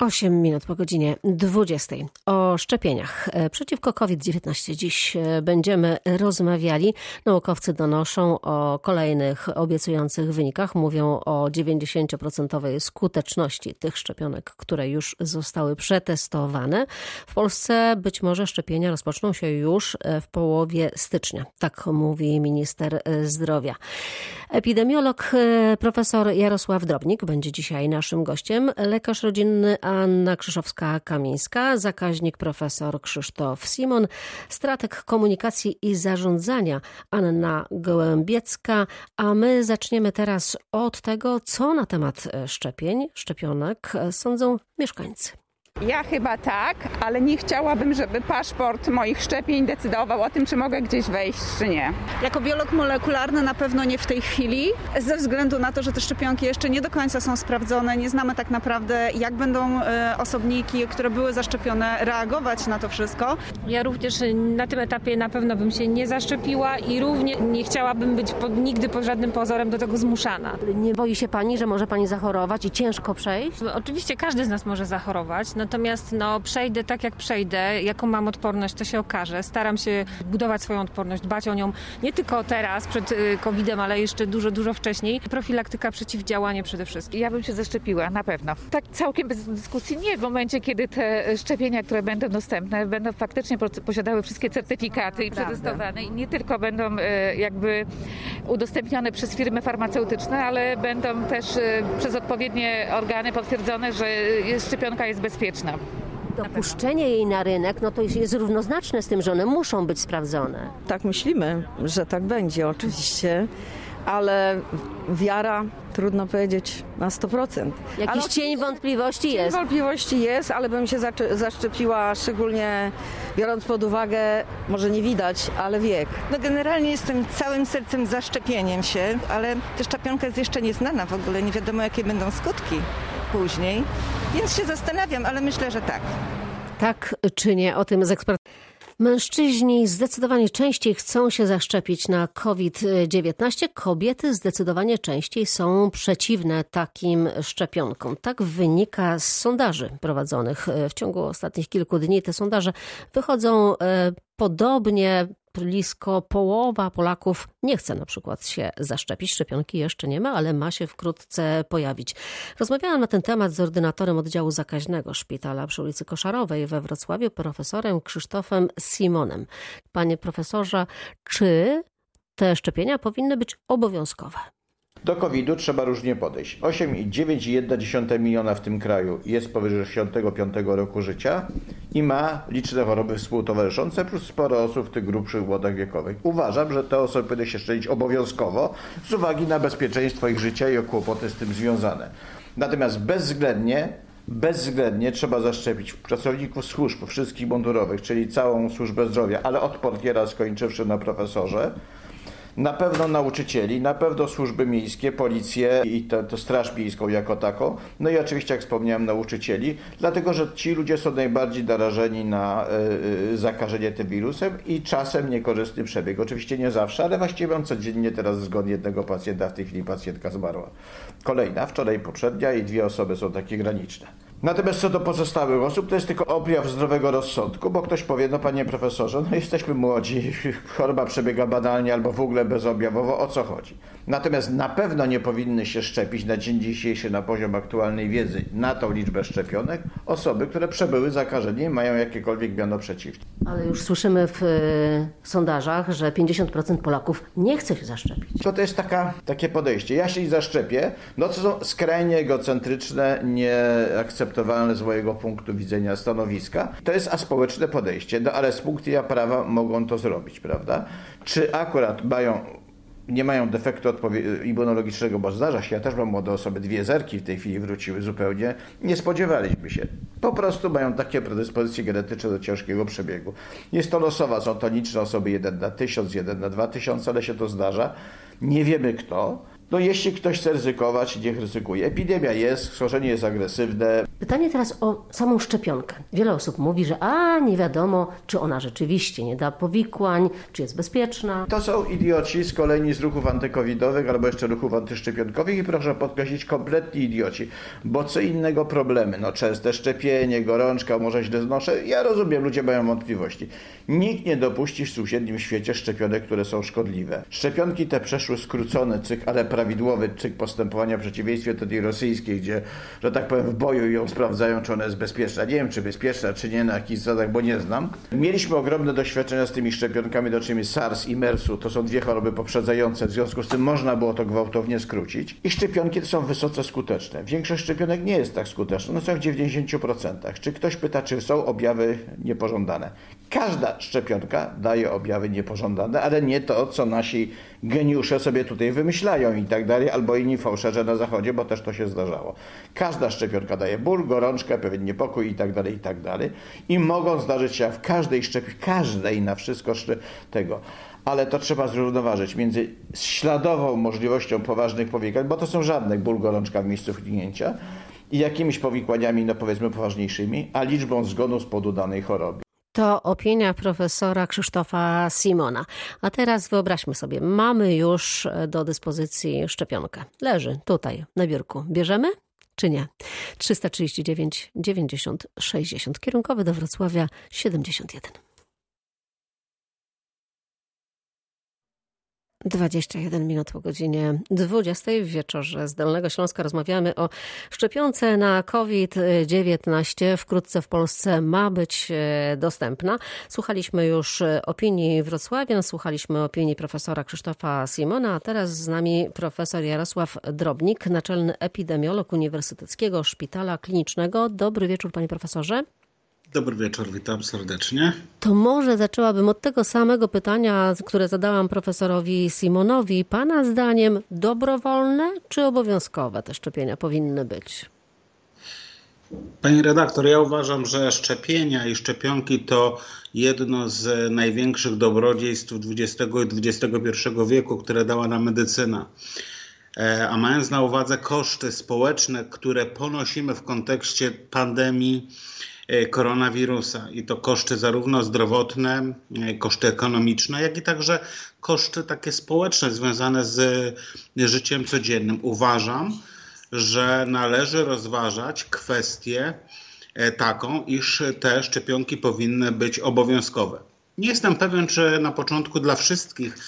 8 minut po godzinie 20. O szczepieniach przeciwko COVID-19 dziś będziemy rozmawiali. Naukowcy donoszą o kolejnych obiecujących wynikach. Mówią o 90% skuteczności tych szczepionek, które już zostały przetestowane. W Polsce być może szczepienia rozpoczną się już w połowie stycznia. Tak mówi minister zdrowia. Epidemiolog profesor Jarosław Drobnik będzie dzisiaj naszym gościem. Lekarz rodzinny Anna Krzyszowska-Kamińska, zakaźnik profesor Krzysztof Simon, strateg komunikacji i zarządzania Anna Gołębiecka, a my zaczniemy teraz od tego, co na temat szczepień, szczepionek sądzą mieszkańcy. Ja chyba tak, ale nie chciałabym, żeby paszport moich szczepień decydował o tym, czy mogę gdzieś wejść, czy nie. Jako biolog molekularny na pewno nie w tej chwili, ze względu na to, że te szczepionki jeszcze nie do końca są sprawdzone. Nie znamy tak naprawdę, jak będą osobniki, które były zaszczepione, reagować na to wszystko. Ja również na tym etapie na pewno bym się nie zaszczepiła i również nie chciałabym być pod, nigdy pod żadnym pozorem do tego zmuszana. Nie boi się pani, że może pani zachorować i ciężko przejść? Oczywiście każdy z nas może zachorować. Natomiast no, przejdę tak jak przejdę, jaką mam odporność, to się okaże. Staram się budować swoją odporność, dbać o nią nie tylko teraz przed COVID-em, ale jeszcze dużo, dużo wcześniej. Profilaktyka, przeciwdziałanie przede wszystkim. Ja bym się zaszczepiła, na pewno. Tak całkiem bez dyskusji nie, w momencie kiedy te szczepienia, które będą dostępne, będą faktycznie posiadały wszystkie certyfikaty i przetestowane i nie tylko będą jakby udostępnione przez firmy farmaceutyczne, ale będą też przez odpowiednie organy potwierdzone, że szczepionka jest bezpieczna. Dopuszczenie jej na rynek no to jest równoznaczne z tym, że one muszą być sprawdzone. Tak myślimy, że tak będzie oczywiście, ale wiara trudno powiedzieć na 100%. Jakiś ale cień wątpliwości jest. Cień wątpliwości jest, ale bym się zaszczepiła szczególnie biorąc pod uwagę, może nie widać, ale wiek. No generalnie jestem całym sercem za szczepieniem się, ale ta szczepionka jest jeszcze nieznana w ogóle, nie wiadomo jakie będą skutki później, więc się zastanawiam, ale myślę, że tak. Tak czy nie, o tym z ekspertem. Mężczyźni zdecydowanie częściej chcą się zaszczepić na COVID-19. Kobiety zdecydowanie częściej są przeciwne takim szczepionkom. Tak wynika z sondaży prowadzonych w ciągu ostatnich kilku dni. Te sondaże wychodzą podobnie. Blisko połowa Polaków nie chce na przykład się zaszczepić. Szczepionki jeszcze nie ma, ale ma się wkrótce pojawić. Rozmawiałam na ten temat z ordynatorem oddziału zakaźnego szpitala przy ulicy Koszarowej we Wrocławiu, profesorem Krzysztofem Simonem. Panie profesorze, czy te szczepienia powinny być obowiązkowe? Do COVID-u trzeba różnie podejść. 8,9 miliona w tym kraju jest powyżej 65 roku życia i ma liczne choroby współtowarzyszące, plus sporo osób w tych grubszych głodach wiekowych. Uważam, że te osoby powinny się szczepić obowiązkowo z uwagi na bezpieczeństwo ich życia i kłopoty z tym związane. Natomiast bezwzględnie Bezwzględnie trzeba zaszczepić pracowników służb wszystkich mundurowych, czyli całą służbę zdrowia, ale od portiera skończywszy na profesorze, na pewno nauczycieli, na pewno służby miejskie, policję i to, to straż miejską jako taką, no i oczywiście, jak wspomniałem, nauczycieli, dlatego że ci ludzie są najbardziej narażeni na y, zakażenie tym wirusem i czasem niekorzystny przebieg. Oczywiście nie zawsze, ale właściwie mam codziennie teraz zgon jednego pacjenta, w tej chwili pacjentka zmarła. Kolejna, wczoraj poprzednia i dwie osoby są takie graniczne. Natomiast co do pozostałych osób, to jest tylko objaw zdrowego rozsądku, bo ktoś powie, no panie profesorze, no jesteśmy młodzi, choroba przebiega banalnie albo w ogóle bezobjawowo, o co chodzi? Natomiast na pewno nie powinny się szczepić na dzień dzisiejszy na poziom aktualnej wiedzy na tą liczbę szczepionek osoby, które przebyły zakażenie i mają jakiekolwiek miano przeciwne. Ale już słyszymy w y, sondażach, że 50% Polaków nie chce się zaszczepić. To, to jest taka, takie podejście. Ja się nie zaszczepię, no to są skrajnie egocentryczne, z mojego punktu widzenia stanowiska. To jest aspołeczne podejście, no ale z punktu widzenia prawa mogą to zrobić, prawda? Czy akurat mają nie mają defektu immunologicznego, bo zdarza się, ja też mam młode osoby, dwie zerki w tej chwili wróciły zupełnie, nie spodziewaliśmy się. Po prostu mają takie predyspozycje genetyczne do ciężkiego przebiegu. Jest to losowa, są to liczne osoby, jeden na tysiąc, jeden na dwa tysiące, ale się to zdarza. Nie wiemy kto. No jeśli ktoś chce ryzykować, niech ryzykuje. Epidemia jest, schorzenie jest agresywne, Pytanie teraz o samą szczepionkę. Wiele osób mówi, że a nie wiadomo, czy ona rzeczywiście nie da powikłań, czy jest bezpieczna. To są idioci z kolejni z ruchów antykowidowych albo jeszcze ruchów antyszczepionkowych i proszę podkreślić, kompletni idioci, bo co innego problemy, no częste szczepienie, gorączka, może źle znoszę, ja rozumiem, ludzie mają wątpliwości. Nikt nie dopuści w sąsiednim świecie szczepionek, które są szkodliwe. Szczepionki te przeszły skrócony cykl, ale prawidłowy cykl postępowania w przeciwieństwie do tej rosyjskiej, gdzie, że tak powiem, w boju ją sprawdzają, czy ona jest bezpieczna. Nie wiem, czy bezpieczna, czy nie na jakichś zasadach, bo nie znam. Mieliśmy ogromne doświadczenia z tymi szczepionkami dotyczącymi SARS i MERS-u. To są dwie choroby poprzedzające, w związku z tym można było to gwałtownie skrócić. I szczepionki są wysoce skuteczne. Większość szczepionek nie jest tak skuteczna, no są w 90%. Czy ktoś pyta, czy są objawy niepożądane? Każda szczepionka daje objawy niepożądane, ale nie to, co nasi geniusze sobie tutaj wymyślają i tak dalej, albo inni fałszerze na zachodzie, bo też to się zdarzało. Każda szczepionka daje ból, gorączkę, pewien niepokój i tak dalej, i tak dalej. I mogą zdarzyć się w każdej szczepionce, każdej na wszystko tego. Ale to trzeba zrównoważyć między śladową możliwością poważnych powikłań, bo to są żadne ból, gorączka w miejscu wknięcia, i jakimiś powikłaniami, no powiedzmy poważniejszymi, a liczbą zgonów z powodu danej choroby. To opinia profesora Krzysztofa Simona. A teraz wyobraźmy sobie, mamy już do dyspozycji szczepionkę. Leży tutaj na biurku. Bierzemy? Czy nie? 339 90 60. Kierunkowy do Wrocławia 71. 21 minut po godzinie 20 w wieczorze z Dolnego Śląska rozmawiamy o szczepionce na COVID-19. Wkrótce w Polsce ma być e, dostępna. Słuchaliśmy już opinii wrocławian, słuchaliśmy opinii profesora Krzysztofa Simona, a teraz z nami profesor Jarosław Drobnik, naczelny epidemiolog Uniwersyteckiego Szpitala Klinicznego. Dobry wieczór panie profesorze. Dobry wieczór, witam serdecznie. To może zaczęłabym od tego samego pytania, które zadałam profesorowi Simonowi. Pana zdaniem dobrowolne czy obowiązkowe te szczepienia powinny być? Pani redaktor, ja uważam, że szczepienia i szczepionki to jedno z największych dobrodziejstw XX i XXI wieku, które dała nam medycyna. E, a mając na uwadze koszty społeczne, które ponosimy w kontekście pandemii, E, koronawirusa i to koszty zarówno zdrowotne, e, koszty ekonomiczne, jak i także koszty takie społeczne związane z życiem codziennym. Uważam, że należy rozważać kwestię taką, iż te szczepionki powinny być obowiązkowe. Nie jestem pewien, czy na początku dla wszystkich,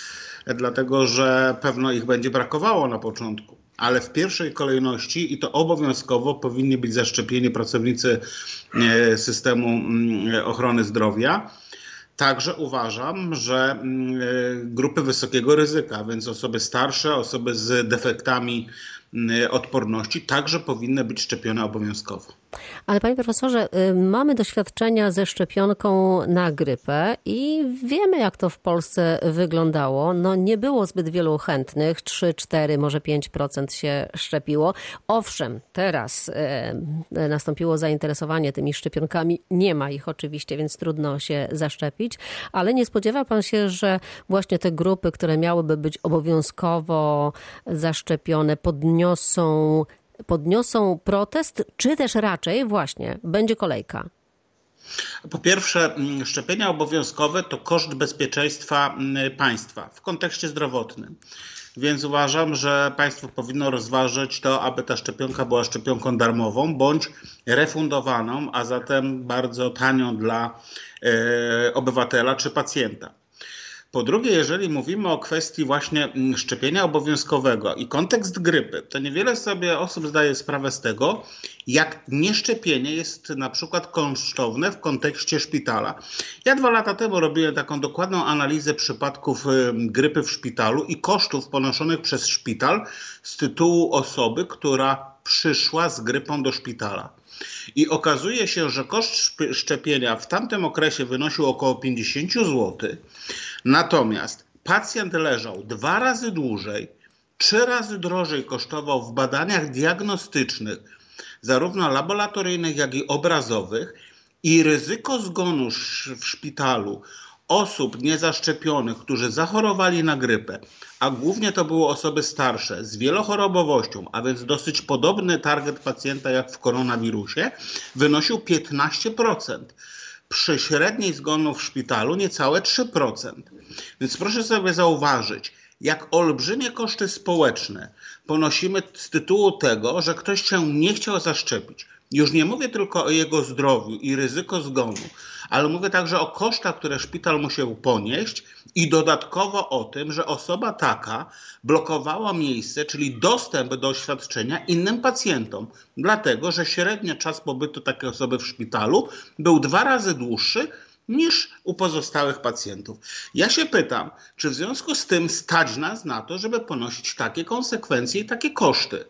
dlatego że pewno ich będzie brakowało na początku ale w pierwszej kolejności i to obowiązkowo powinni być zaszczepieni pracownicy e, systemu mm, ochrony zdrowia. Także uważam, że mm, e, grupy wysokiego ryzyka, więc osoby starsze, osoby z defektami mm, odporności, także powinny być szczepione obowiązkowo. Ale panie profesorze, y, mamy doświadczenia ze szczepionką na grypę i wiemy, jak to w Polsce wyglądało. No nie było zbyt wielu chętnych, 3, 4, może 5% się szczepiło. Owszem, teraz y, nastąpiło zainteresowanie tymi szczepionkami. Nie ma ich oczywiście, więc trudno się zaszczepić, ale nie spodziewa pan się, że właśnie te grupy, które miałyby być obowiązkowo zaszczepione, podniosą podniosą protest, czy też raczej właśnie będzie kolejka? Po pierwsze, mm, szczepienia obowiązkowe to koszt bezpieczeństwa mm, państwa w kontekście zdrowotnym. Więc uważam, że państwo powinno rozważyć to, aby ta szczepionka była szczepionką darmową bądź refundowaną, a zatem bardzo tanią dla e, obywatela czy pacjenta. Po drugie, jeżeli mówimy o kwestii właśnie mm, szczepienia obowiązkowego i kontekst grypy, to niewiele sobie osób zdaje sprawę z tego, jak nieszczepienie jest na przykład kosztowne w kontekście szpitala. Ja dwa lata temu robiłem taką dokładną analizę przypadków grypy w szpitalu i kosztów ponoszonych przez szpital z tytułu osoby, która przyszła z grypą do szpitala. I okazuje się, że koszt szczepienia w tamtym okresie wynosił około 50 zł, natomiast pacjent leżał dwa razy dłużej, trzy razy drożej kosztował w badaniach diagnostycznych, zarówno laboratoryjnych, jak i obrazowych, i ryzyko zgonu w szpitalu osób niezaszczepionych, którzy zachorowali na grypę, a głównie to były osoby starsze z wielochorobowością, a więc dosyć podobny target pacjenta jak w koronawirusie, wynosił 15% przy średniej zgonu w szpitalu niecałe 3%. Więc proszę sobie zauważyć, jak olbrzymie koszty społeczne ponosimy z tytułu tego, że ktoś się nie chciał zaszczepić. Już nie mówię tylko o jego zdrowiu i ryzyko zgonu, ale mówię także o kosztach, które szpital musiał ponieść i dodatkowo o tym, że osoba taka blokowała miejsce, czyli dostęp do świadczenia innym pacjentom, dlatego że średni czas pobytu takiej osoby w szpitalu był dwa razy dłuższy niż u pozostałych pacjentów. Ja się pytam, czy w związku z tym stać nas na to, żeby ponosić takie konsekwencje i takie koszty?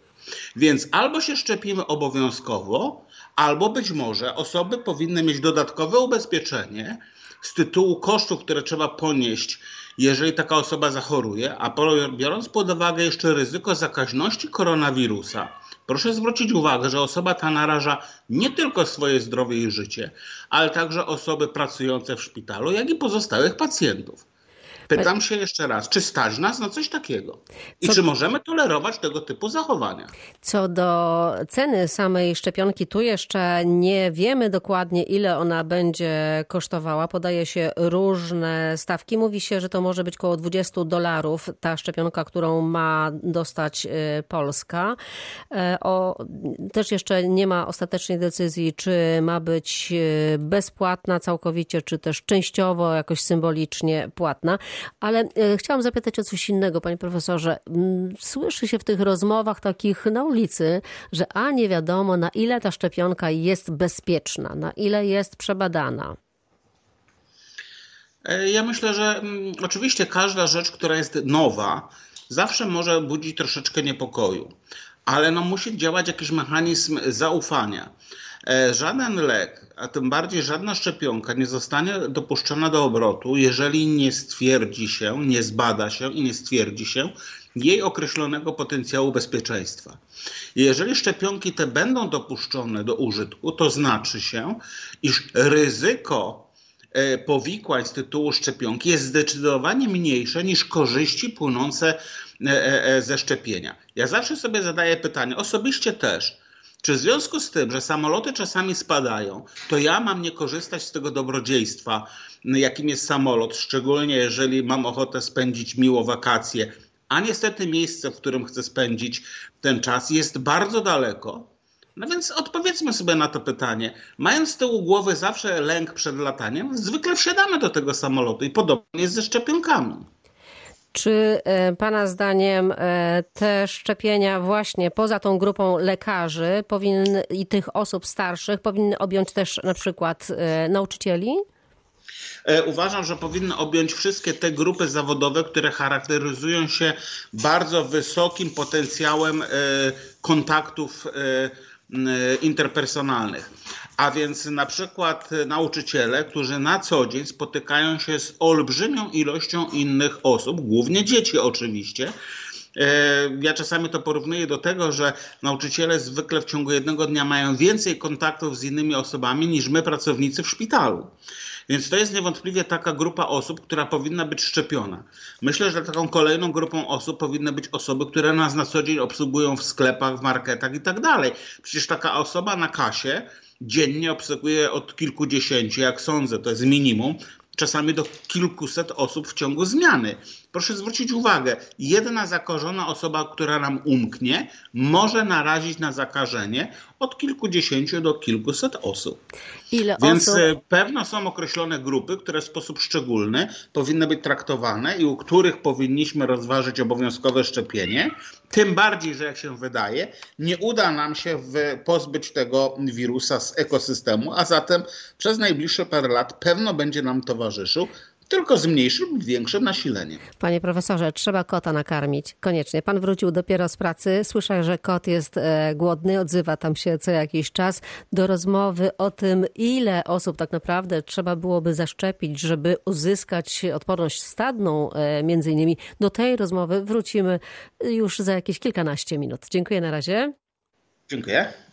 Więc albo się szczepimy obowiązkowo, albo być może osoby powinny mieć dodatkowe ubezpieczenie z tytułu kosztów, które trzeba ponieść, jeżeli taka osoba zachoruje, a biorąc pod uwagę jeszcze ryzyko zakaźności koronawirusa, proszę zwrócić uwagę, że osoba ta naraża nie tylko swoje zdrowie i życie, ale także osoby pracujące w szpitalu, jak i pozostałych pacjentów. Pytam się jeszcze raz, czy stać nas na coś takiego? I Co... czy możemy tolerować tego typu zachowania? Co do ceny samej szczepionki, tu jeszcze nie wiemy dokładnie, ile ona będzie kosztowała. Podaje się różne stawki. Mówi się, że to może być około 20 dolarów ta szczepionka, którą ma dostać y, Polska. E, o, też jeszcze nie ma ostatecznej decyzji, czy ma być y, bezpłatna całkowicie, czy też częściowo, jakoś symbolicznie płatna. Ale e, chciałam zapytać o coś innego, panie profesorze. Mm, słyszy się w tych rozmowach takich na ulicy, że a nie wiadomo, na ile ta szczepionka jest bezpieczna, na ile jest przebadana. E, ja myślę, że mm, oczywiście każda rzecz, która jest nowa, zawsze może budzić troszeczkę niepokoju, ale no musi działać jakiś mechanizm zaufania. E, żaden lek, a tym bardziej żadna szczepionka nie zostanie dopuszczona do obrotu, jeżeli nie stwierdzi się, nie zbada się i nie stwierdzi się jej określonego potencjału bezpieczeństwa. Jeżeli szczepionki te będą dopuszczone do użytku, to znaczy się, iż ryzyko e, powikłań z tytułu szczepionki jest zdecydowanie mniejsze niż korzyści płynące ze szczepienia. Ja zawsze sobie zadaję pytanie, osobiście też, czy w związku z tym, że samoloty czasami spadają, to ja mam nie korzystać z tego dobrodziejstwa, jakim jest samolot, szczególnie jeżeli mam ochotę spędzić miło wakacje, a niestety miejsce, w którym chcę spędzić ten czas jest bardzo daleko. No więc odpowiedzmy sobie na to pytanie. Mając z tyłu głowy zawsze lęk przed lataniem, zwykle wsiadamy do tego samolotu i podobnie jest ze szczepionkami. Czy e, Pana zdaniem e, te szczepienia właśnie poza tą grupą lekarzy powinny, i tych osób starszych powinny objąć też na przykład e, nauczycieli? Uważam, że powinny objąć wszystkie te grupy zawodowe, które charakteryzują się bardzo wysokim potencjałem kontaktów interpersonalnych. A więc na przykład nauczyciele, którzy na co dzień spotykają się z olbrzymią ilością innych osób, głównie dzieci oczywiście. E, ja czasami to porównuję do tego, że nauczyciele zwykle w ciągu jednego dnia mają więcej kontaktów z innymi osobami niż my, pracownicy w szpitalu. Więc to jest niewątpliwie taka grupa osób, która powinna być szczepiona. Myślę, że taką kolejną grupą osób powinny być osoby, które nas na co dzień obsługują w sklepach, w marketach i tak dalej. Przecież taka osoba na kasie dziennie obsługuje od kilkudziesięciu, jak sądzę, to jest minimum, czasami do kilkuset osób w ciągu zmiany. Proszę zwrócić uwagę, jedna zakażona osoba, która nam umknie, może narazić na zakażenie od kilkudziesięciu do kilkuset osób. Ile Więc osób? E, pewno są określone grupy, które w sposób szczególny powinny być traktowane i u których powinniśmy rozważyć obowiązkowe szczepienie. Tym bardziej, że jak się wydaje, nie uda nam się pozbyć tego wirusa z ekosystemu, a zatem przez najbliższe parę lat pewno będzie nam towarzyszył tylko z mniejszym lub większym nasileniem. Panie profesorze, trzeba kota nakarmić. Koniecznie. Pan wrócił dopiero z pracy. Słyszę, że kot jest e, głodny, odzywa tam się co jakiś czas do rozmowy o tym, ile osób tak naprawdę trzeba byłoby zaszczepić, żeby uzyskać odporność stadną, e, między innymi. Do tej rozmowy wrócimy już za jakieś kilkanaście minut. Dziękuję na razie. Dziękuję.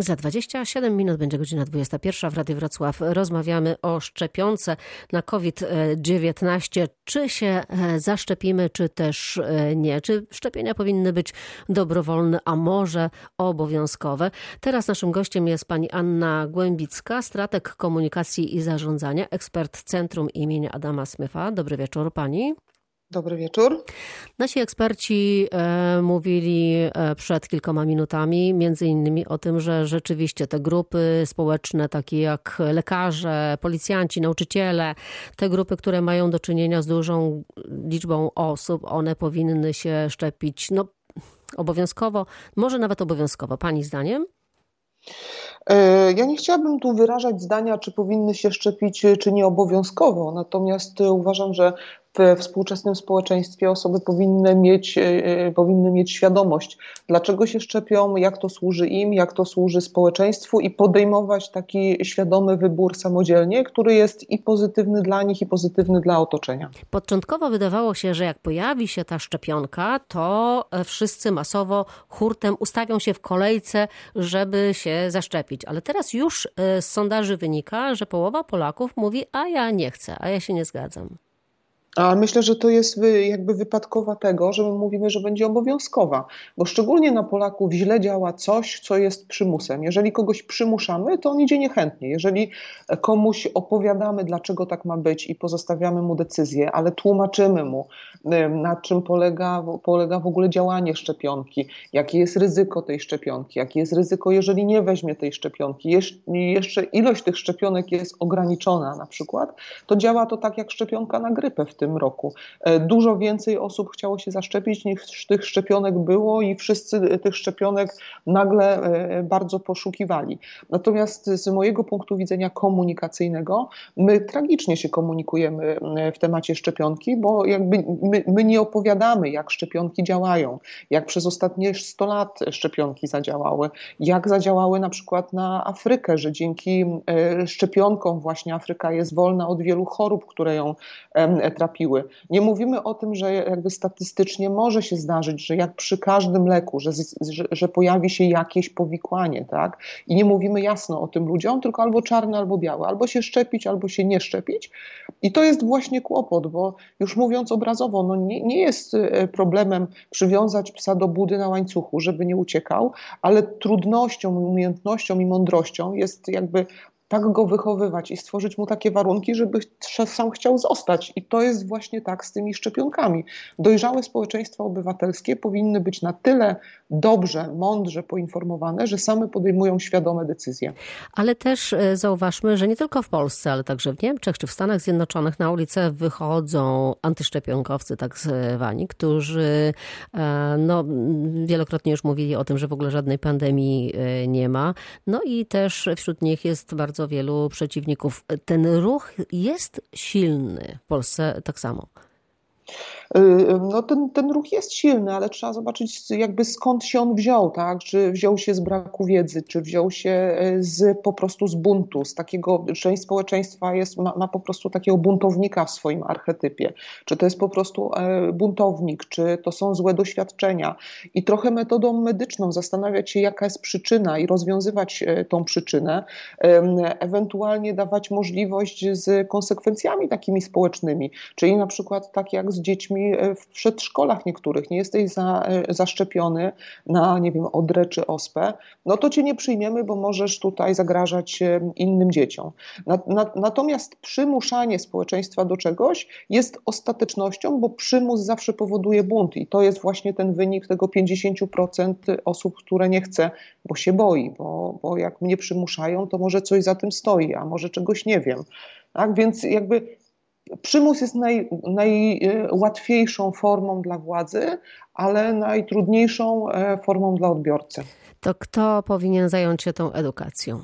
Za 27 minut będzie godzina 21 w Radiu Wrocław. Rozmawiamy o szczepionce na COVID-19. Czy się e, zaszczepimy, czy też e, nie? Czy szczepienia powinny być dobrowolne, a może obowiązkowe? Teraz naszym gościem jest pani Anna Głębicka, strateg komunikacji i zarządzania, ekspert Centrum imienia Adama Smyfa. Dobry wieczór pani. Dobry wieczór. Nasi eksperci e, mówili e, przed kilkoma minutami między innymi o tym, że rzeczywiście te grupy społeczne, takie jak lekarze, policjanci, nauczyciele, te grupy, które mają do czynienia z dużą liczbą osób, one powinny się szczepić no, obowiązkowo, może nawet obowiązkowo. Pani zdaniem? E, ja nie chciałabym tu wyrażać zdania, czy powinny się szczepić, czy nie obowiązkowo, natomiast uważam, że w współczesnym społeczeństwie osoby powinny mieć, e, e, powinny mieć świadomość, dlaczego się szczepią, jak to służy im, jak to służy społeczeństwu i podejmować taki świadomy wybór samodzielnie, który jest i pozytywny dla nich, i pozytywny dla otoczenia. Początkowo wydawało się, że jak pojawi się ta szczepionka, to wszyscy masowo hurtem ustawią się w kolejce, żeby się zaszczepić. Ale teraz już e, z sondaży wynika, że połowa Polaków mówi: A ja nie chcę, a ja się nie zgadzam. A myślę, że to jest jakby wypadkowa tego, że my mówimy, że będzie obowiązkowa, bo szczególnie na Polaków źle działa coś, co jest przymusem. Jeżeli kogoś przymuszamy, to on idzie niechętnie. Jeżeli komuś opowiadamy, dlaczego tak ma być i pozostawiamy mu decyzję, ale tłumaczymy mu, na czym polega, polega w ogóle działanie szczepionki, jakie jest ryzyko tej szczepionki, jakie jest ryzyko, jeżeli nie weźmie tej szczepionki, jeszcze ilość tych szczepionek jest ograniczona na przykład, to działa to tak jak szczepionka na grypę w tym tym roku. E, dużo więcej osób chciało się zaszczepić niż tych szczepionek było i wszyscy tych szczepionek nagle e, bardzo poszukiwali. Natomiast z mojego punktu widzenia komunikacyjnego, my tragicznie się komunikujemy e, w temacie szczepionki, bo jakby my, my nie opowiadamy, jak szczepionki działają, jak przez ostatnie 100 lat szczepionki zadziałały, jak zadziałały na przykład na Afrykę, że dzięki szczepionkom właśnie Afryka jest wolna od wielu chorób, które ją Nie mówimy o tym, że jakby statystycznie może się zdarzyć, że jak przy każdym leku, że, że, że pojawi się jakieś powikłanie, tak? I nie mówimy jasno o tym ludziom, tylko albo czarne, albo białe, albo się szczepić, albo się nie szczepić. I to jest właśnie kłopot, bo już mówiąc obrazowo, no nie, nie jest e, problemem przywiązać psa do budy na łańcuchu, żeby nie uciekał, ale trudnością, umiejętnością i mądrością jest jakby tak go wychowywać i stworzyć mu takie warunki, żeby sam chciał zostać. I to jest właśnie tak z tymi szczepionkami. Dojrzałe społeczeństwa obywatelskie powinny być na tyle dobrze, mądrze poinformowane, że same podejmują świadome decyzje. Ale też e, zauważmy, że nie tylko w Polsce, ale także w Niemczech czy w Stanach Zjednoczonych na ulicę wychodzą antyszczepionkowcy, tak zwani, którzy e, no, wielokrotnie już mówili o tym, że w ogóle żadnej pandemii e, nie ma. No i też wśród nich jest bardzo bardzo wielu przeciwników. Ten ruch jest silny w Polsce tak samo. Y, no ten, ten ruch jest silny, ale trzeba zobaczyć jakby skąd się on wziął, tak? Czy wziął się z braku wiedzy, czy wziął się e, z, po prostu z buntu, z takiego, część społeczeństwa jest, ma, ma po prostu takiego buntownika w swoim archetypie, czy to jest po prostu e, buntownik, czy to są złe doświadczenia? I trochę metodą medyczną zastanawiać się jaka jest przyczyna i rozwiązywać e, tą przyczynę, ewentualnie dawać możliwość z konsekwencjami takimi społecznymi, czyli na przykład tak jak z dziećmi E, w przedszkolach niektórych, nie jesteś za, e, zaszczepiony na, nie wiem, odrę czy ospę, no to cię nie przyjmiemy, bo możesz tutaj zagrażać e, innym dzieciom. Natomiast przymuszanie społeczeństwa do czegoś jest ostatecznością, bo przymus zawsze powoduje bunt i to jest właśnie ten wynik tego 50% osób, które nie chce, bo się boi, bo, bo jak mnie przymuszają, to może coś za tym stoi, a może czegoś nie wiem. Tak, więc jakby Przymus jest naj, najłatwiejszą formą dla władzy, ale najtrudniejszą e, formą dla odbiorcy. To kto powinien zająć się tą edukacją?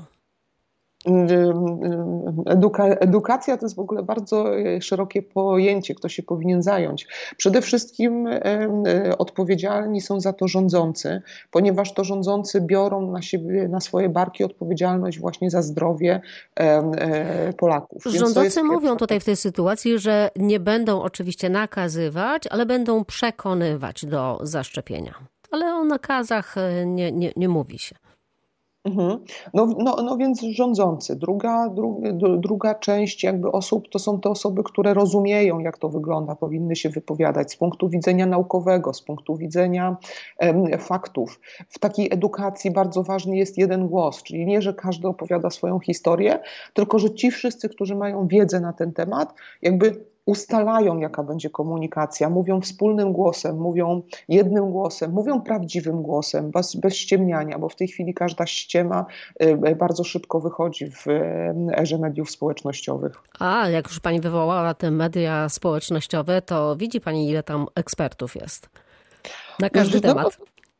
Eduka edukacja to jest w ogóle bardzo e, szerokie pojęcie, kto się powinien zająć. Przede wszystkim e, odpowiedzialni są za to rządzący, ponieważ to rządzący biorą na siebie, na swoje barki odpowiedzialność właśnie za zdrowie e, Polaków. Rządzący mówią tutaj w tej sytuacji, że nie będą oczywiście nakazywać, ale będą przekonywać do zaszczepienia. Ale o nakazach nie, nie, nie mówi się. Mhm. No, no, no więc rządzący. Druga, dru, druga część jakby osób to są te osoby, które rozumieją, jak to wygląda, powinny się wypowiadać z punktu widzenia naukowego, z punktu widzenia em, faktów. W takiej edukacji bardzo ważny jest jeden głos, czyli nie, że każdy opowiada swoją historię, tylko że ci wszyscy, którzy mają wiedzę na ten temat, jakby ustalają, jaka będzie komunikacja, mówią wspólnym głosem, mówią jednym głosem, mówią prawdziwym głosem, bez, bez ściemniania, bo w tej chwili każda ściema y, bardzo szybko wychodzi w y, erze mediów społecznościowych. A jak już pani wywołała te media społecznościowe, to widzi pani, ile tam ekspertów jest na każdy no, temat.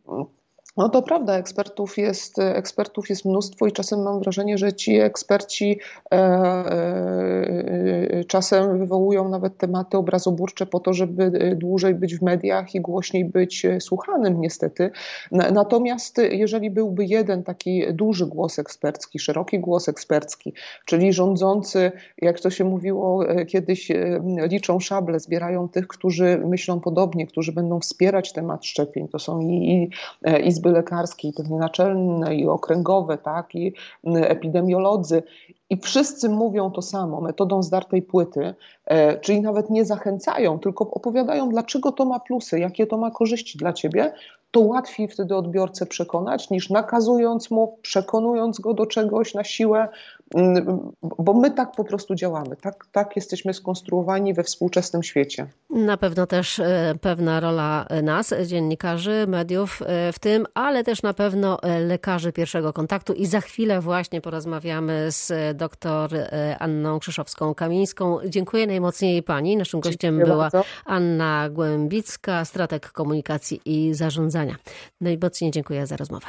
No, no to prawda, ekspertów jest, ekspertów jest mnóstwo i czasem mam wrażenie, że ci eksperci e, e, czasem wywołują nawet tematy obrazoburcze po to, żeby dłużej być w mediach i głośniej być słuchanym niestety. Natomiast jeżeli byłby jeden taki duży głos ekspercki, szeroki głos ekspercki, czyli rządzący, jak to się mówiło e, kiedyś, e, liczą szable, zbierają tych, którzy myślą podobnie, którzy będą wspierać temat szczepień. To są i, i e, izby lekarskiej, pewnie naczelne i okręgowe, tak, i epidemiolodzy. I wszyscy mówią to samo, metodą zdartej płyty, e, czyli nawet nie zachęcają, tylko opowiadają, dlaczego to ma plusy, jakie to ma korzyści dla ciebie, to łatwiej wtedy odbiorcę przekonać, niż nakazując mu, przekonując go do czegoś na siłę, mm, bo my tak po prostu działamy, tak, tak jesteśmy skonstruowani we współczesnym świecie. Na pewno też e, pewna rola nas, dziennikarzy, mediów e, w tym, ale też na pewno e, lekarzy pierwszego kontaktu i za chwilę właśnie porozmawiamy z dr Anną Krzyszowską-Kamińską. Dziękuję najmocniej pani. Naszym gościem Dziękuję była bardzo. Anna Głębicka, strateg komunikacji i zarządzania Najmocniej dziękuję za rozmowę.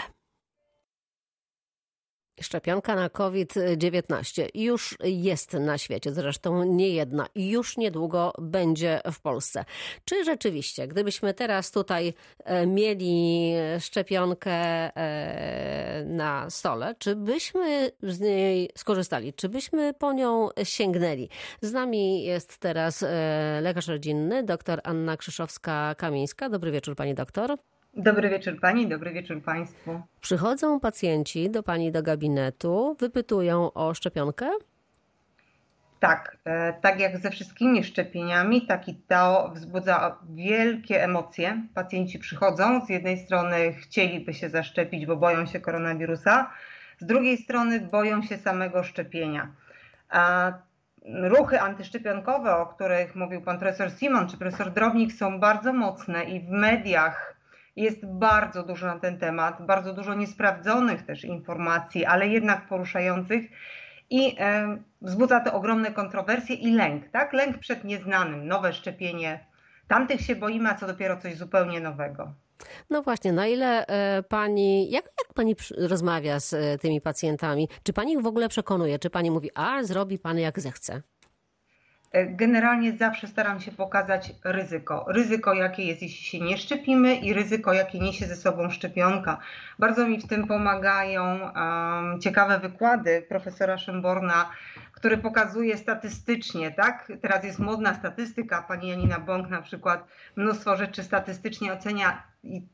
Szczepionka na COVID-19 już jest na świecie, zresztą nie jedna już niedługo będzie w Polsce. Czy rzeczywiście, gdybyśmy teraz tutaj e, mieli szczepionkę e, na stole, czy byśmy z niej skorzystali, czy byśmy po nią sięgnęli? Z nami jest teraz e, lekarz rodzinny, dr Anna Krzyszowska-Kamińska. Dobry wieczór, pani doktor. Dobry wieczór Pani, dobry wieczór Państwu. Przychodzą pacjenci do Pani do gabinetu, wypytują o szczepionkę? Tak, e, tak jak ze wszystkimi szczepieniami, tak i to wzbudza wielkie emocje. Pacjenci przychodzą, z jednej strony chcieliby się zaszczepić, bo boją się koronawirusa, z drugiej strony boją się samego szczepienia. A ruchy antyszczepionkowe, o których mówił pan profesor Simon czy profesor Drobnik, są bardzo mocne i w mediach jest bardzo dużo na ten temat, bardzo dużo niesprawdzonych też informacji, ale jednak poruszających i e, wzbudza to ogromne kontrowersje i lęk, tak? Lęk przed nieznanym, nowe szczepienie. Tamtych się boimy, a co dopiero coś zupełnie nowego. No właśnie, na ile e, pani, jak, jak pani rozmawia z e, tymi pacjentami? Czy pani ich w ogóle przekonuje? Czy pani mówi, a zrobi pan jak zechce? E, generalnie zawsze staram się pokazać ryzyko. Ryzyko, jakie jest, jeśli się nie szczepimy, i ryzyko, jakie niesie ze sobą szczepionka. Bardzo mi w tym pomagają um, ciekawe wykłady profesora Szymborna, który pokazuje statystycznie, tak? Teraz jest modna statystyka, pani Janina Bąk na przykład mnóstwo rzeczy statystycznie ocenia,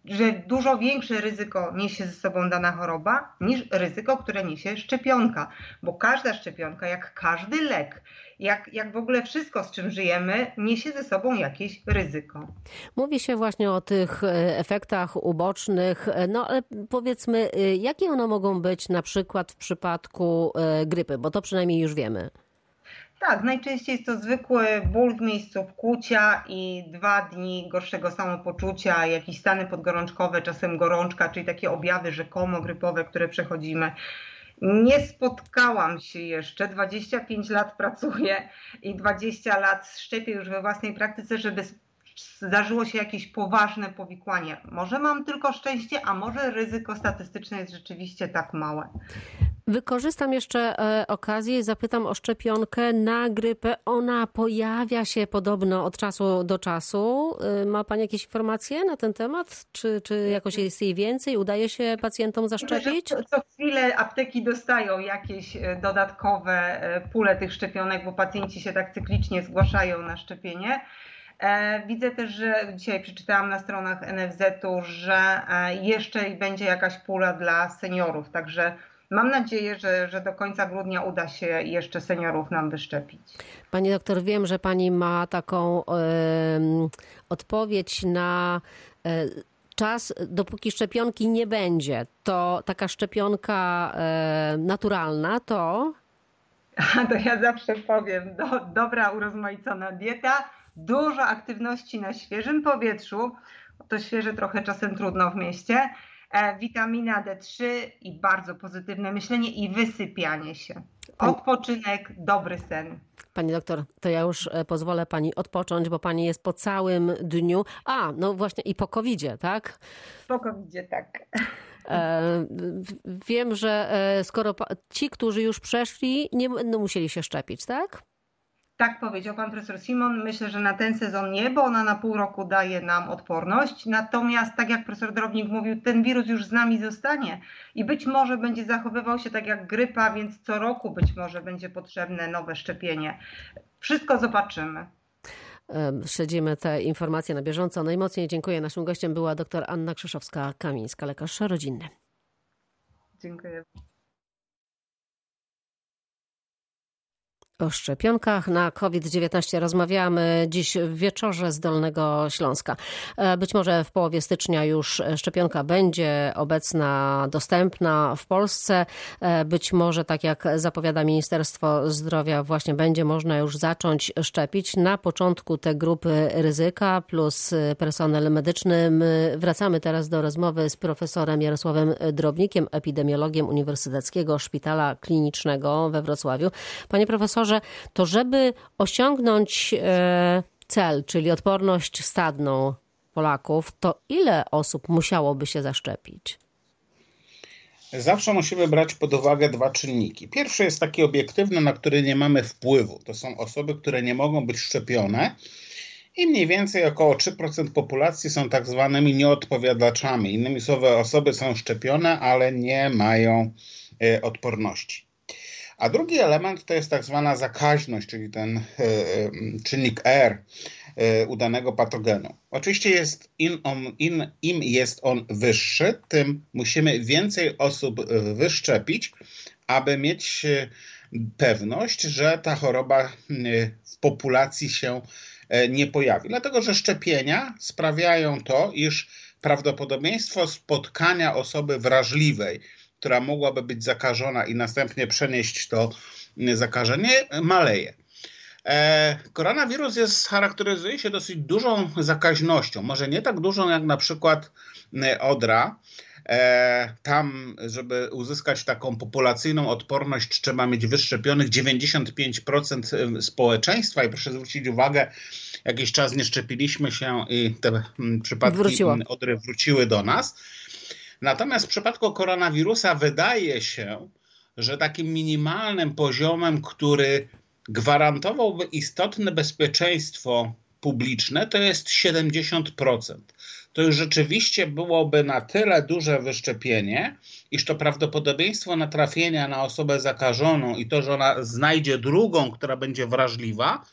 że dużo większe ryzyko niesie ze sobą dana choroba niż ryzyko, które niesie szczepionka, bo każda szczepionka, jak każdy lek, jak, jak w ogóle wszystko, z czym żyjemy, niesie ze sobą jakieś ryzyko. Mówi się właśnie o tych e, efektach ubocznych, e, no ale powiedzmy, e, jakie one mogą być na przykład w przypadku grypy, bo to przynajmniej już wiemy. Tak, najczęściej jest to zwykły ból w miejscu wkłucia i dwa dni gorszego samopoczucia, jakieś stany podgorączkowe, czasem gorączka, czyli takie objawy rzekomo grypowe, które przechodzimy. Nie spotkałam się jeszcze, 25 lat pracuję i 20 lat szczepię już we własnej praktyce, żeby zdarzyło się jakieś poważne powikłanie. Może mam tylko szczęście, a może ryzyko statystyczne jest rzeczywiście tak małe. Wykorzystam jeszcze e, okazję i zapytam o szczepionkę na grypę. Ona pojawia się podobno od czasu do czasu. E, ma Pani jakieś informacje na ten temat? Czy, czy jakoś jest jej więcej? Udaje się pacjentom zaszczepić? Co chwilę apteki dostają jakieś e, dodatkowe pule tych szczepionek, bo pacjenci się tak cyklicznie zgłaszają na szczepienie. Widzę też, że dzisiaj przeczytałam na stronach NFZ-u, że jeszcze będzie jakaś pula dla seniorów, także mam nadzieję, że, że do końca grudnia uda się jeszcze seniorów nam wyszczepić. Pani doktor, wiem, że pani ma taką odpowiedź na e, czas, dopóki szczepionki nie będzie. To taka szczepionka e, naturalna to. To ja zawsze powiem, do, dobra urozmaicona dieta, dużo aktywności na świeżym powietrzu, to świeże trochę czasem trudno w mieście, witamina D3 i bardzo pozytywne myślenie i wysypianie się. Odpoczynek, dobry sen. Pani doktor, to ja już e, pozwolę pani odpocząć, bo pani jest po całym dniu. A, no właśnie i po covidzie, tak? Po covidzie, tak. E, wiem, że e, skoro ci, którzy już przeszli, nie będą musieli się szczepić, tak? Tak powiedział pan profesor Simon. Myślę, że na ten sezon nie, bo ona na pół roku daje nam odporność. Natomiast, tak jak profesor Drobnik mówił, ten wirus już z nami zostanie i być może będzie zachowywał się tak jak grypa, więc co roku być może będzie potrzebne nowe szczepienie. Wszystko zobaczymy. Śledzimy te informacje na bieżąco. Najmocniej dziękuję. Naszym gościem była dr Anna Krzyszowska-Kamińska, lekarz rodzinny. Dziękuję. O szczepionkach na COVID-19 rozmawiamy dziś w wieczorze z Dolnego Śląska. E, być może w połowie stycznia już szczepionka będzie obecna, dostępna w Polsce. E, być może, tak jak zapowiada Ministerstwo Zdrowia, właśnie będzie można już zacząć szczepić. Na początku te grupy ryzyka plus personel medyczny. My wracamy teraz do rozmowy z profesorem Jarosławem Drobnikiem, epidemiologiem Uniwersyteckiego Szpitala Klinicznego we Wrocławiu. Panie profesorze, że to żeby osiągnąć e, cel, czyli odporność stadną Polaków, to ile osób musiałoby się zaszczepić? Zawsze musimy brać pod uwagę dwa czynniki. Pierwszy jest taki obiektywny, na który nie mamy wpływu. To są osoby, które nie mogą być szczepione i mniej więcej około 3% populacji są tak zwanymi nieodpowiadaczami. Innymi słowy, osoby są szczepione, ale nie mają e, odporności. A drugi element to jest tak zwana zakaźność, czyli ten e, e, czynnik R e, udanego patogenu. Oczywiście jest in on, in, im jest on wyższy, tym musimy więcej osób wyszczepić, aby mieć pewność, że ta choroba w populacji się nie pojawi. Dlatego, że szczepienia sprawiają to, iż prawdopodobieństwo spotkania osoby wrażliwej, która mogłaby być zakażona i następnie przenieść to zakażenie, maleje. E, koronawirus jest, charakteryzuje się dosyć dużą zakaźnością. Może nie tak dużą jak na przykład e, odra. E, tam, żeby uzyskać taką populacyjną odporność, trzeba mieć wyszczepionych 95% społeczeństwa. I proszę zwrócić uwagę, jakiś czas nie szczepiliśmy się i te przypadki Wróciło. odry wróciły do nas. Natomiast w przypadku koronawirusa wydaje się, że takim minimalnym poziomem, który gwarantowałby istotne bezpieczeństwo publiczne, to jest 70%. To już rzeczywiście byłoby na tyle duże wyszczepienie, iż to prawdopodobieństwo natrafienia na osobę zakażoną i to, że ona znajdzie drugą, która będzie wrażliwa,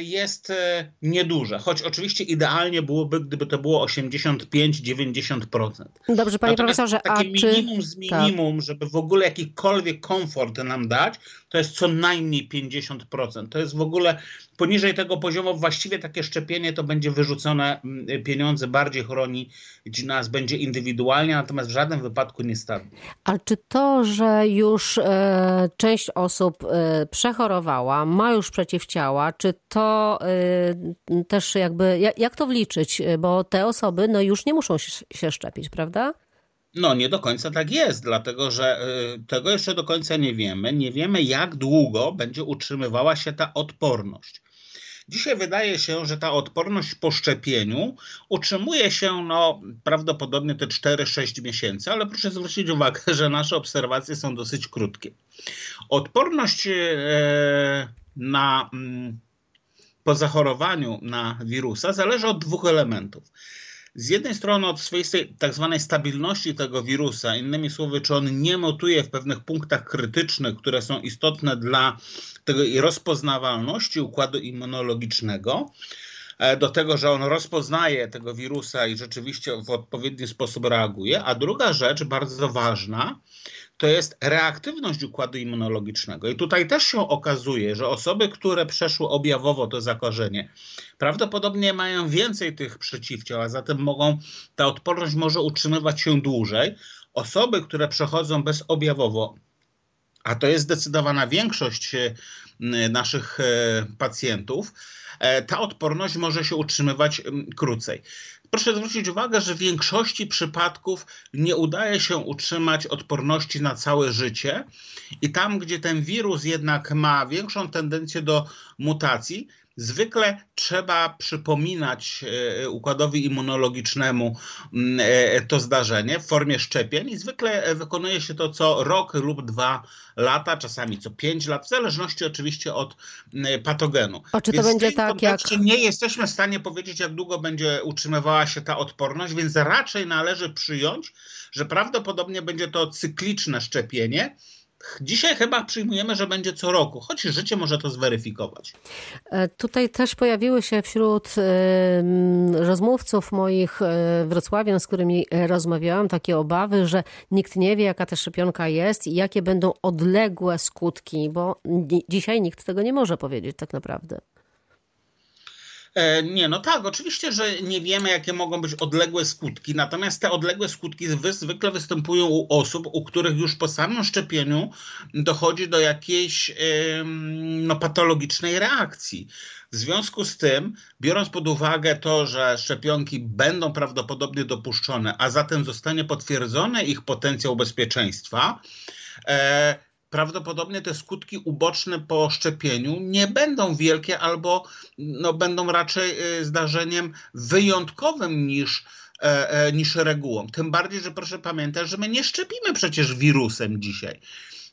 jest e, nieduże, choć oczywiście idealnie byłoby, gdyby to było 85-90%. Dobrze, panie Natomiast profesorze, takie a minimum z minimum, tak. żeby w ogóle jakikolwiek komfort nam dać, to jest co najmniej 50%. To jest w ogóle poniżej tego poziomu właściwie takie szczepienie to będzie wyrzucone mm, pieniądze, bardziej chroni nas, będzie indywidualnie, natomiast w żadnym wypadku nie stawia. A czy to, że już e, część osób e, przechorowała, ma już przeciwciała, czy to e, też jakby, jak, to wliczyć? Bo te osoby no już nie muszą się, się szczepić, prawda? No, nie do końca tak jest, dlatego że y, tego jeszcze do końca nie wiemy. Nie wiemy, jak długo będzie utrzymywała się ta odporność. Dzisiaj wydaje się, że ta odporność po szczepieniu utrzymuje się no, prawdopodobnie te 4-6 miesięcy, ale proszę zwrócić uwagę, że nasze obserwacje są dosyć krótkie. Odporność e, na, mm, po zachorowaniu na wirusa zależy od dwóch elementów z jednej strony od swojej tak zwanej stabilności tego wirusa, innymi słowy, czy on nie mutuje w pewnych punktach krytycznych, które są istotne dla tej rozpoznawalności układu immunologicznego, e, do tego, że on rozpoznaje tego wirusa i rzeczywiście w odpowiedni sposób reaguje. A druga rzecz, bardzo ważna, to jest reaktywność układu immunologicznego. I tutaj też się okazuje, że osoby, które przeszły objawowo to zakażenie, prawdopodobnie mają więcej tych przeciwciał, a zatem mogą, ta odporność może utrzymywać się dłużej. Osoby, które przechodzą bezobjawowo, a to jest zdecydowana większość e, naszych e, pacjentów, e, ta odporność może się utrzymywać krócej. Proszę zwrócić uwagę, że w większości przypadków nie udaje się utrzymać odporności na całe życie i tam, gdzie ten wirus jednak ma większą tendencję do mutacji, Zwykle trzeba przypominać e, układowi immunologicznemu mm, e, to zdarzenie w formie szczepień i zwykle wykonuje się to co rok lub dwa lata, czasami co pięć lat, w zależności oczywiście od mm, patogenu. A czy to więc będzie tak jak... Nie jesteśmy w stanie powiedzieć, jak długo będzie utrzymywała się ta odporność, więc raczej należy przyjąć, że prawdopodobnie będzie to cykliczne szczepienie, Dzisiaj chyba przyjmujemy, że będzie co roku, choć życie może to zweryfikować. E, tutaj też pojawiły się wśród rozmówców moich e, wrocławian, z którymi rozmawiałam, takie obawy, że nikt nie wie, jaka ta szczepionka jest i jakie będą odległe skutki, bo dzisiaj nikt tego nie może powiedzieć tak naprawdę. E, nie, no tak, oczywiście, że nie wiemy, jakie mogą być odległe skutki, natomiast te odległe skutki zwykle występują u osób, u których już po samym szczepieniu dochodzi do jakiejś no, patologicznej reakcji. W związku z tym, biorąc pod uwagę to, że szczepionki będą prawdopodobnie dopuszczone, a zatem zostanie potwierdzony ich potencjał bezpieczeństwa, e, prawdopodobnie te skutki uboczne po szczepieniu nie będą wielkie albo no, będą raczej y, zdarzeniem wyjątkowym niż, e, e, niż regułą. Tym bardziej, że proszę pamiętać, że my nie szczepimy przecież wirusem dzisiaj.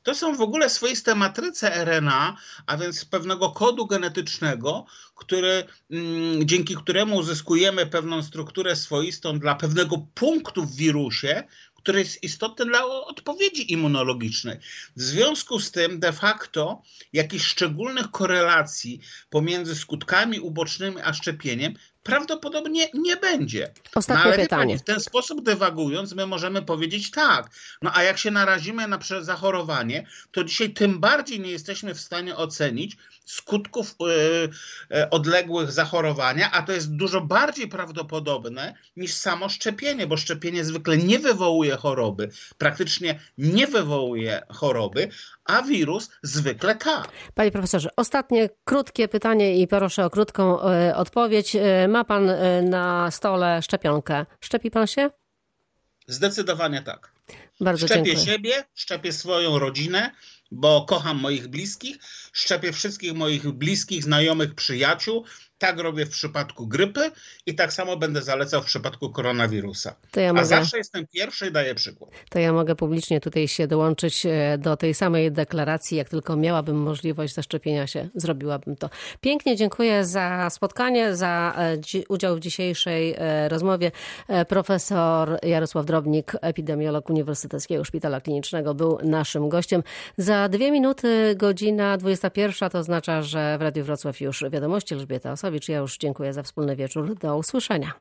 To są w ogóle swoiste matryce RNA, a więc pewnego kodu genetycznego, który, mm, dzięki któremu uzyskujemy pewną strukturę swoistą dla pewnego punktu w wirusie, który jest istotny dla odpowiedzi immunologicznej. W związku z tym de facto jakichś szczególnych korelacji pomiędzy skutkami ubocznymi a szczepieniem prawdopodobnie nie będzie. Ostatnie no, ale pytanie. w ten sposób dywagując, my możemy powiedzieć tak. No a jak się narazimy na zachorowanie, to dzisiaj tym bardziej nie jesteśmy w stanie ocenić skutków yy, odległych zachorowania, a to jest dużo bardziej prawdopodobne niż samo szczepienie, bo szczepienie zwykle nie wywołuje choroby, praktycznie nie wywołuje choroby, a wirus zwykle tak. Panie profesorze, ostatnie krótkie pytanie i proszę o krótką e, odpowiedź. Ma pan e, na stole szczepionkę. Szczepi pan się? Zdecydowanie tak. Bardzo szczepię dziękuję. siebie, szczepię swoją rodzinę, bo kocham moich bliskich, szczepię wszystkich moich bliskich, znajomych, przyjaciół, tak robię w przypadku grypy i tak samo będę zalecał w przypadku koronawirusa. Ja mogę... A zawsze jestem pierwszy i daję przykład. To ja mogę publicznie tutaj się dołączyć e, do tej samej deklaracji. Jak tylko miałabym możliwość zaszczepienia się, zrobiłabym to. Pięknie dziękuję za spotkanie, za e, udział w dzisiejszej e, rozmowie. Profesor Jarosław Drobnik, epidemiolog Uniwersyteckiego Szpitala Klinicznego, był naszym gościem. Za dwie minuty, godzina 21, to oznacza, że w Radiu Wrocław już wiadomości Elżbieta Osowi ja już dziękuję za wspólny wieczór. Do usłyszenia.